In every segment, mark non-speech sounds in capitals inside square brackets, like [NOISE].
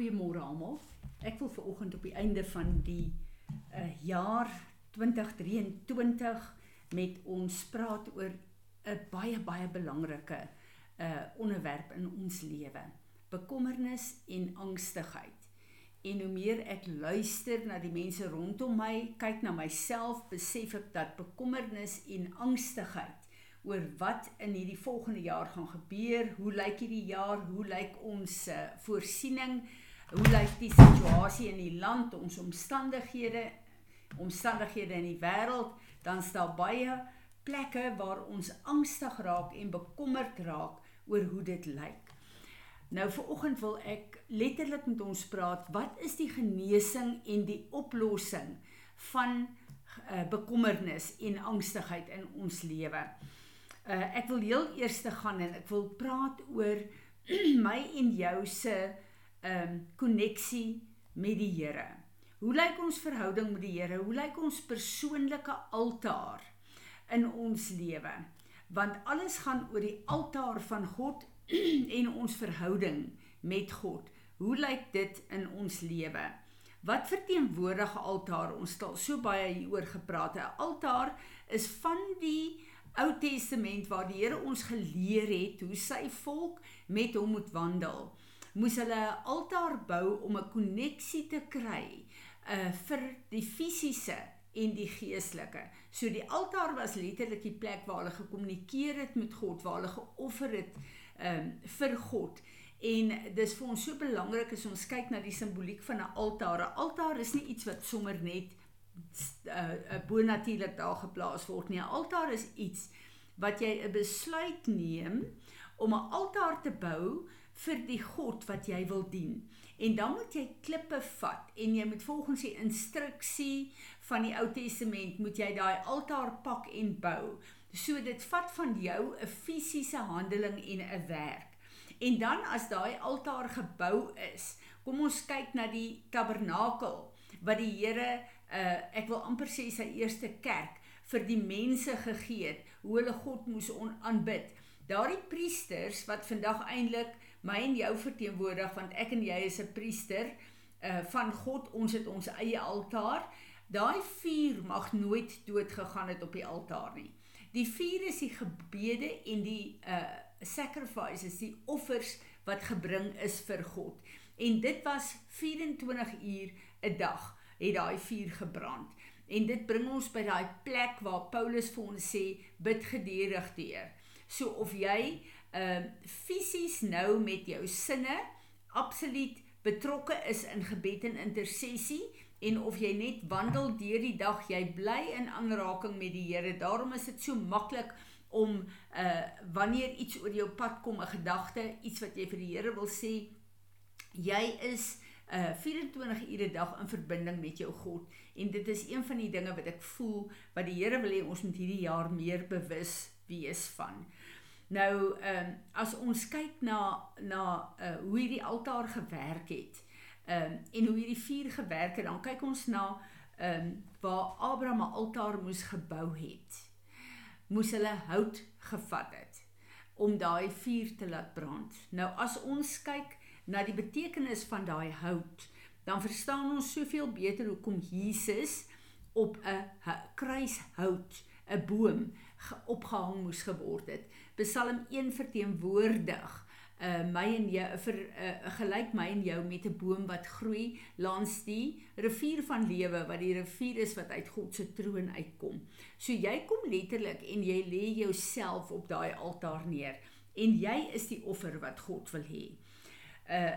Goeiemôre almal. Ek wil ver oggend op die einde van die uh, jaar 2023 met ons praat oor 'n baie baie belangrike uh onderwerp in ons lewe. Bekommernis en angstigheid. En hoe meer ek luister na die mense rondom my, kyk na myself, besef ek dat bekommernis en angstigheid oor wat in hierdie volgende jaar gaan gebeur, hoe lyk hierdie jaar, hoe lyk ons uh, voorsiening, hoe lyk die situasie in die land, ons omstandighede, omstandighede in die wêreld, dan staan baie plekke waar ons angstig raak en bekommerd raak oor hoe dit lyk. Nou vir oggend wil ek letterlik met ons praat, wat is die genesing en die oplossing van uh, bekommernis en angstigheid in ons lewe? Uh, ek wil heel eers gaan en ek wil praat oor [CLEARS THROAT] my en jou se ehm um, koneksie met die Here. Hoe lyk ons verhouding met die Here? Hoe lyk ons persoonlike altaar in ons lewe? Want alles gaan oor die altaar van God [CLEARS THROAT] en ons verhouding met God. Hoe lyk dit in ons lewe? Wat verteenwoordig 'n altaar? Ons het al so baie hieroor gepraat. 'n Altaar is van die Ou Testament waar die Here ons geleer het hoe sy volk met hom moet wandel moes hulle 'n altaar bou om 'n koneksie te kry uh vir die fisiese en die geestelike. So die altaar was letterlik die plek waar hulle gekommunikeer het met God, waar hulle geoffer het um vir God. En dis vir ons so belangrik as ons kyk na die simboliek van 'n altaar. 'n Altaar is nie iets wat sommer net uh, uh bonatuurlik daar geplaas word nie. 'n Altaar is iets wat jy 'n besluit neem om 'n altaar te bou vir die God wat jy wil dien. En dan moet jy klippe vat en jy moet volgens die instruksie van die Ou Testament moet jy daai altaar pak en bou. So dit vat van jou 'n fisiese handeling en 'n werk. En dan as daai altaar gebou is, kom ons kyk na die tabernakel wat die Here uh ek wil amper sê sy eerste kerk vir die mense gegee het, hoe hulle God moes aanbid. Daardie priesters wat vandag eintlik my en jou verteenwoordig want ek en jy is 'n priester uh van God ons het ons eie altaar. Daai vuur mag nooit dood gegaan het op die altaar nie. Die vuur is die gebede en die uh sacrifices die offers wat gebring is vir God. En dit was 24 uur 'n dag het daai vuur gebrand. En dit bring ons by daai plek waar Paulus vir ons sê bid geduldig deur. So of jy uh, fisies nou met jou sinne absoluut betrokke is in gebed en intersessie en of jy net wandel deur die dag jy bly in aanraking met die Here daarom is dit so maklik om uh wanneer iets oor jou pad kom 'n gedagte iets wat jy vir die Here wil sê jy is uh 24 ure 'n dag in verbinding met jou God en dit is een van die dinge wat ek voel wat die Here wil hê ons moet hierdie jaar meer bewus wees van. Nou ehm um, as ons kyk na na uh, hoe hierdie altaar gewerk het. Ehm um, en hoe hierdie vuur gewerk het, dan kyk ons na ehm um, waar Abraham 'n altaar moes gebou het. Moes hulle hout gevat het om daai vuur te laat brand. Nou as ons kyk na die betekenis van daai hout, dan verstaan ons soveel beter hoekom Jesus op 'n kruishout, 'n boom opgehang moes geword het. Psalm 1 verteenwoordig uh my en jou vir uh gelyk my en jou met 'n boom wat groei langs die rivier van lewe wat die rivier is wat uit God se troon uitkom. So jy kom letterlik en jy lê jouself op daai altaar neer en jy is die offer wat God wil hê. Uh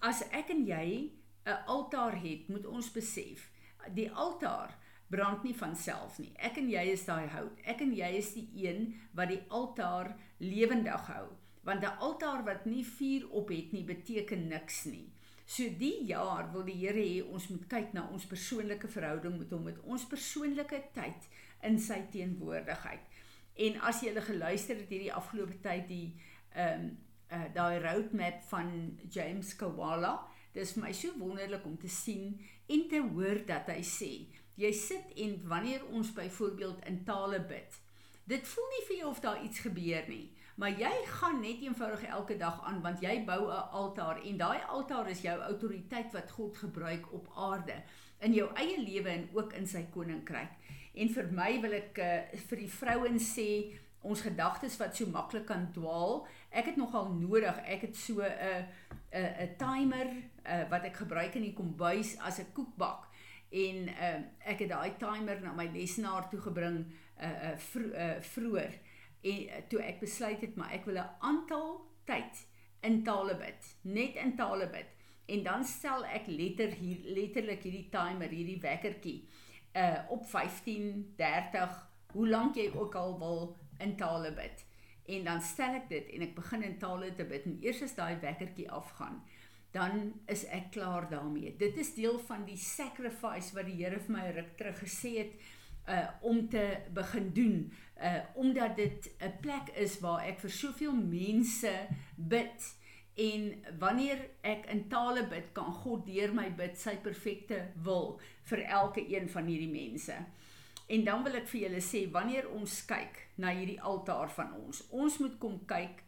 as ek en jy 'n altaar het, moet ons besef die altaar brand nie van self nie. Ek en jy is daai hout. Ek en jy is die een wat die altaar lewendig hou. Want 'n altaar wat nie vuur op het nie, beteken niks nie. So die jaar wil die Here hê ons moet kyk na ons persoonlike verhouding met hom, met ons persoonlike tyd in sy teenwoordigheid. En as jy gele geluister het hierdie afgelope tyd die ehm um, uh, daai roadmap van James Kawala, dis vir my so wonderlik om te sien en te hoor dat hy sê Jy sit en wanneer ons byvoorbeeld in tale bid, dit voel nie vir jou of daar iets gebeur nie, maar jy gaan net eenvoudig elke dag aan want jy bou 'n altaar en daai altaar is jou autoriteit wat God gebruik op aarde in jou eie lewe en ook in sy koninkryk. En vir my wil ek uh, vir die vrouens sê ons gedagtes wat so maklik kan dwaal. Ek het nogal nodig. Ek het so 'n 'n 'n timer uh, wat ek gebruik in die kombuis as 'n koekbak. En uh, ek het daai timer na my lesenaar toe gebring uh uh, vro, uh vroeër en uh, toe ek besluit het maar ek wil 'n aantal tyd in tale bid, net in tale bid. En dan stel ek letter hier letterlik hierdie timer, hierdie wekkertjie uh op 15, 30, hoe lank jy ook al wil in tale bid. En dan stel ek dit en ek begin in tale te bid en eers as daai wekkertjie afgaan, dan is ek klaar daarmee. Dit is deel van die sacrifice wat die Here vir my ruk terug gesê het uh om te begin doen uh omdat dit 'n plek is waar ek vir soveel mense bid en wanneer ek in tale bid kan God deur my bid sy perfekte wil vir elke een van hierdie mense. En dan wil ek vir julle sê wanneer ons kyk na hierdie altaar van ons, ons moet kom kyk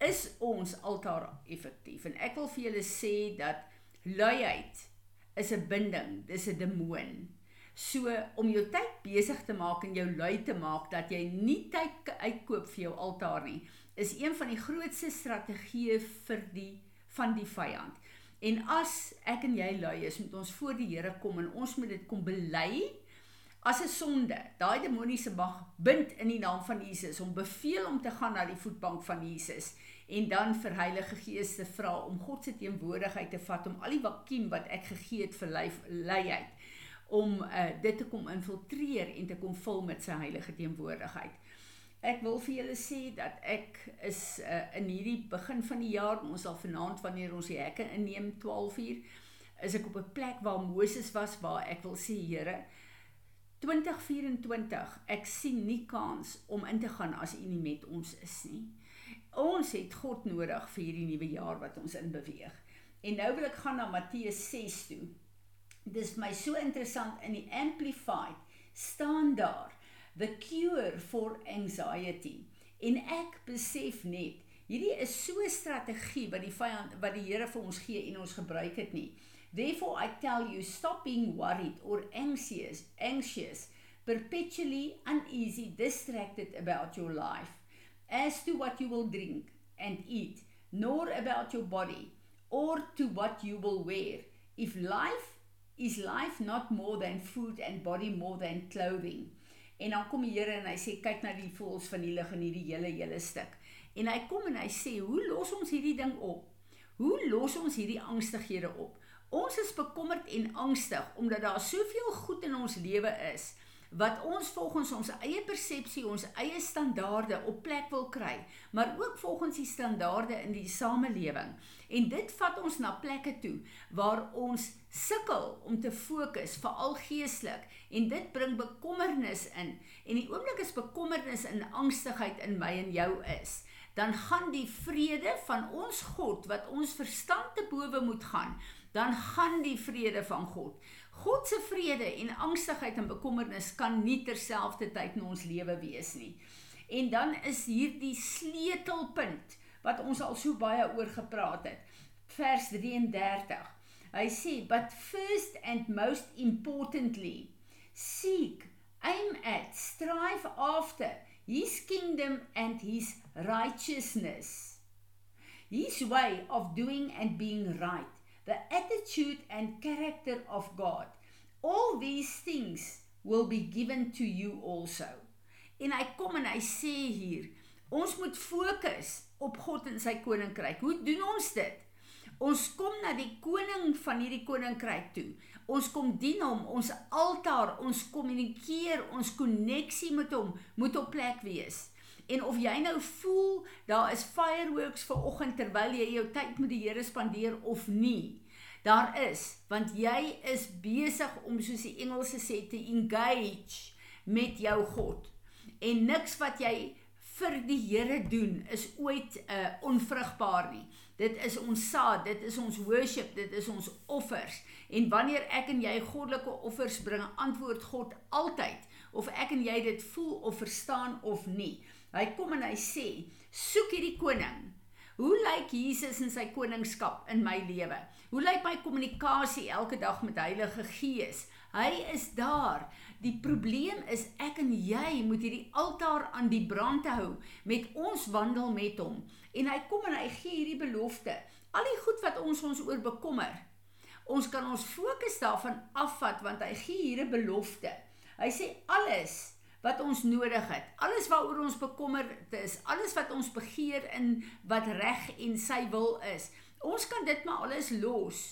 is ons altaar effektief? En ek wil vir julle sê dat luiheid is 'n binding, dis 'n demoon. So om jou tyd besig te maak en jou lui te maak dat jy nie tyd uitkoop vir jou altaar nie, is een van die grootste strategieë vir die van die vyand. En as ek en jy lui is, moet ons voor die Here kom en ons moet dit kom bely as 'n sonde. Daai demoniese mag bind in die naam van Jesus om beveel om te gaan na die voetbank van Jesus en dan vir Heilige Gees te vra om God se teenwoordigheid te vat om al die vakuum wat ek gegee het vir leiheid om uh, dit te kom infiltreer en te kom vul met sy heilige teenwoordigheid. Ek wil vir julle sê dat ek is uh, in hierdie begin van die jaar, ons sal vanaand wanneer ons die hekke inneem 12 uur, is ek op 'n plek waar Moses was waar ek wil sê Here 2024 ek sien nie kans om in te gaan as U nie met ons is nie. Ons het God nodig vir hierdie nuwe jaar wat ons in beweeg. En nou wil ek gaan na Matteus 6 toe dis my so interessant in die amplified staan daar the cure for anxiety en ek besef net hierdie is so 'n strategie wat die vyand wat die Here vir ons gee en ons gebruik dit nie therefore i tell you stop being worried or anxious anxious perpetually uneasy distracted about your life. As to what you will drink and eat nor about your body or to what you will wear. If life is life not more than food and body more than clothing? En dan kom die Here en hy sê kyk na die voëls van die lug en hierdie hele hele stuk. En hy kom en hy sê hoe los ons hierdie ding op? Hoe los ons hierdie angstighede op ons is bekommerd en angstig omdat daar soveel goed in ons lewe is wat ons volgens ons eie persepsie, ons eie standaarde op plek wil kry, maar ook volgens die standaarde in die samelewing. En dit vat ons na plekke toe waar ons sukkel om te fokus, veral geestelik, en dit bring bekommernis in. En die oomblik is bekommernis en angstigheid in my en jou is, dan gaan die vrede van ons God wat ons verstand te bowe moet gaan, dan gaan die vrede van God God se vrede en angstigheid en bekommernis kan nie terselfdertyd in ons lewe wees nie. En dan is hier die sleutelpunt wat ons al so baie oor gepraat het. Vers 33. Hy sê, "But first and most importantly, seek, aim at, strive after his kingdom and his righteousness." His way of doing and being right the attitude and character of God. All these things will be given to you also. En hy kom en hy sê hier, ons moet fokus op God en sy koninkryk. Hoe doen ons dit? Ons kom na die koning van hierdie koninkryk toe. Ons kom dien hom, ons altaar, ons kommunikeer, ons koneksie met hom moet op plek wees. En of jy nou voel daar is fireworks vir oggend terwyl jy jou tyd met die Here spandeer of nie. Daar is want jy is besig om soos die Engelse sê te engage met jou God. En niks wat jy vir die Here doen is ooit uh onvrugbaar nie. Dit is ons saad, dit is ons worship, dit is ons offers. En wanneer ek en jy goddelike offers bring, antwoord God altyd of ek en jy dit voel of verstaan of nie. Hy kom en hy sê, soek hierdie koning. Hoe lyk Jesus in sy koningskap in my lewe? Hoe lyk my kommunikasie elke dag met Heilige Gees? Hy is daar. Die probleem is ek en jy moet hierdie altaar aan die brand hou met ons wandel met hom. En hy kom en hy gee hierdie belofte. Al die goed wat ons ons oor bekommer. Ons kan ons fokus daarvan afvat want hy gee hier 'n belofte. Hy sê alles wat ons nodig het, alles waaroor ons bekommerd is, alles wat ons begeer in wat reg en sy wil is. Ons kan dit maar alles los.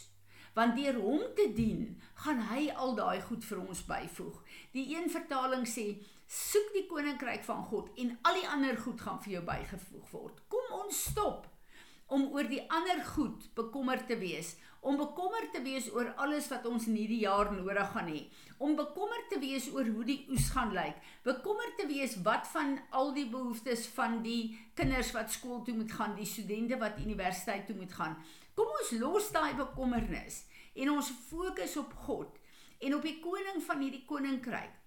Want deur hom te dien, gaan hy al daai goed vir ons byvoeg. Die een vertaling sê: "Soek die koninkryk van God en al die ander goed gaan vir jou bygevoeg word." Kom ons stop om oor die ander goed bekommerd te wees om bekommerd te wees oor alles wat ons in hierdie jaar nodig gaan hê, om bekommerd te wees oor hoe die oes gaan lyk, bekommerd te wees wat van al die behoeftes van die kinders wat skool toe moet gaan, die studente wat universiteit toe moet gaan. Kom ons los daai bekommernis en ons fokus op God en op die koning van hierdie koninkryk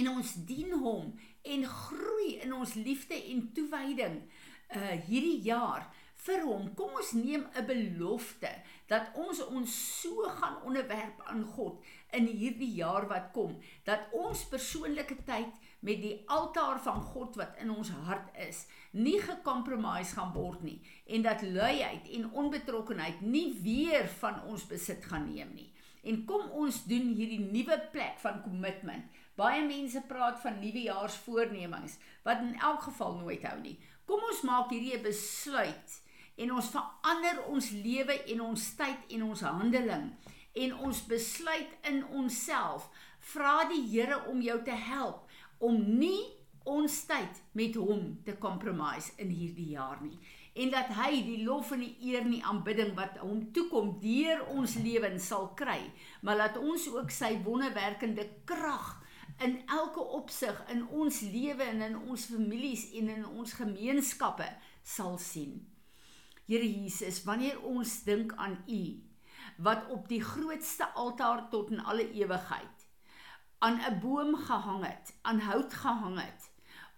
en ons dien hom en groei in ons liefde en toewyding uh hierdie jaar vir hom. Kom ons neem 'n belofte dat ons ons so gaan onderwerp aan God in hierdie jaar wat kom, dat ons persoonlike tyd met die altaar van God wat in ons hart is, nie gekompromise gaan word nie en dat luiheid en onbetrokkenheid nie weer van ons besit gaan neem nie. En kom ons doen hierdie nuwe plek van kommitment. Baie mense praat van nuwejaarsvoornemings wat in elk geval nooit hou nie. Kom ons maak hierdie 'n besluit en ons verander ons lewe en ons tyd en ons handeling. En ons besluit in onsself vra die Here om jou te help om nie ons tyd met hom te compromise in hierdie jaar nie. En dat hy die lof en die eer en die aanbidding wat hom toekom deur ons lewens sal kry. Maar laat ons ook sy wonderwerkende krag in elke opsig in ons lewe en in ons families en in ons gemeenskappe sal sien Here Jesus, wanneer ons dink aan U wat op die grootste altaar tot in alle ewigheid aan 'n boom gehang het, aan hout gehang het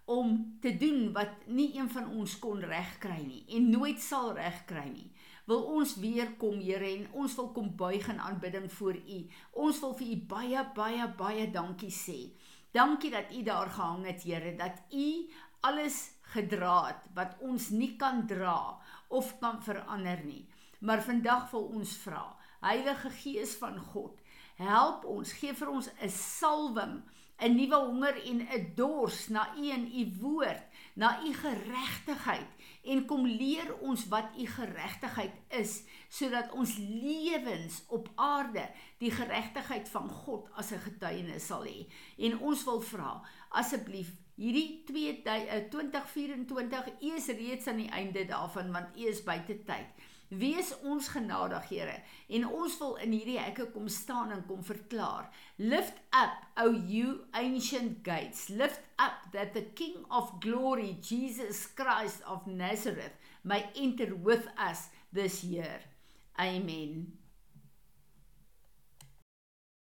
om te doen wat nie een van ons kon regkry nie en nooit sal regkry nie. Wil ons weer kom, Here, en ons wil kom buig in aanbidding voor U. Ons wil vir U baie baie baie dankie sê. Dankie dat U daar gehang het, Here, dat U alles gedra het wat ons nie kan dra of kan verander nie. Maar vandag wil ons vra, Heilige Gees van God, help ons, gee vir ons 'n salwing, 'n nuwe honger en 'n dors na U en U woord, na U geregtigheid en kom leer ons wat U geregtigheid is, sodat ons lewens op aarde die geregtigheid van God as 'n getuienis sal hê. En ons wil vra, asseblief Hierdie 2024 eh, is reeds aan die einde daarvan want U is buite tyd. Wees ons genadig, Here, en ons wil in hierdie hekke kom staan en kom verklaar. Lift up, O you ancient gates. Lift up that the King of glory, Jesus Christ of Nazareth, may enter with us this year. Amen.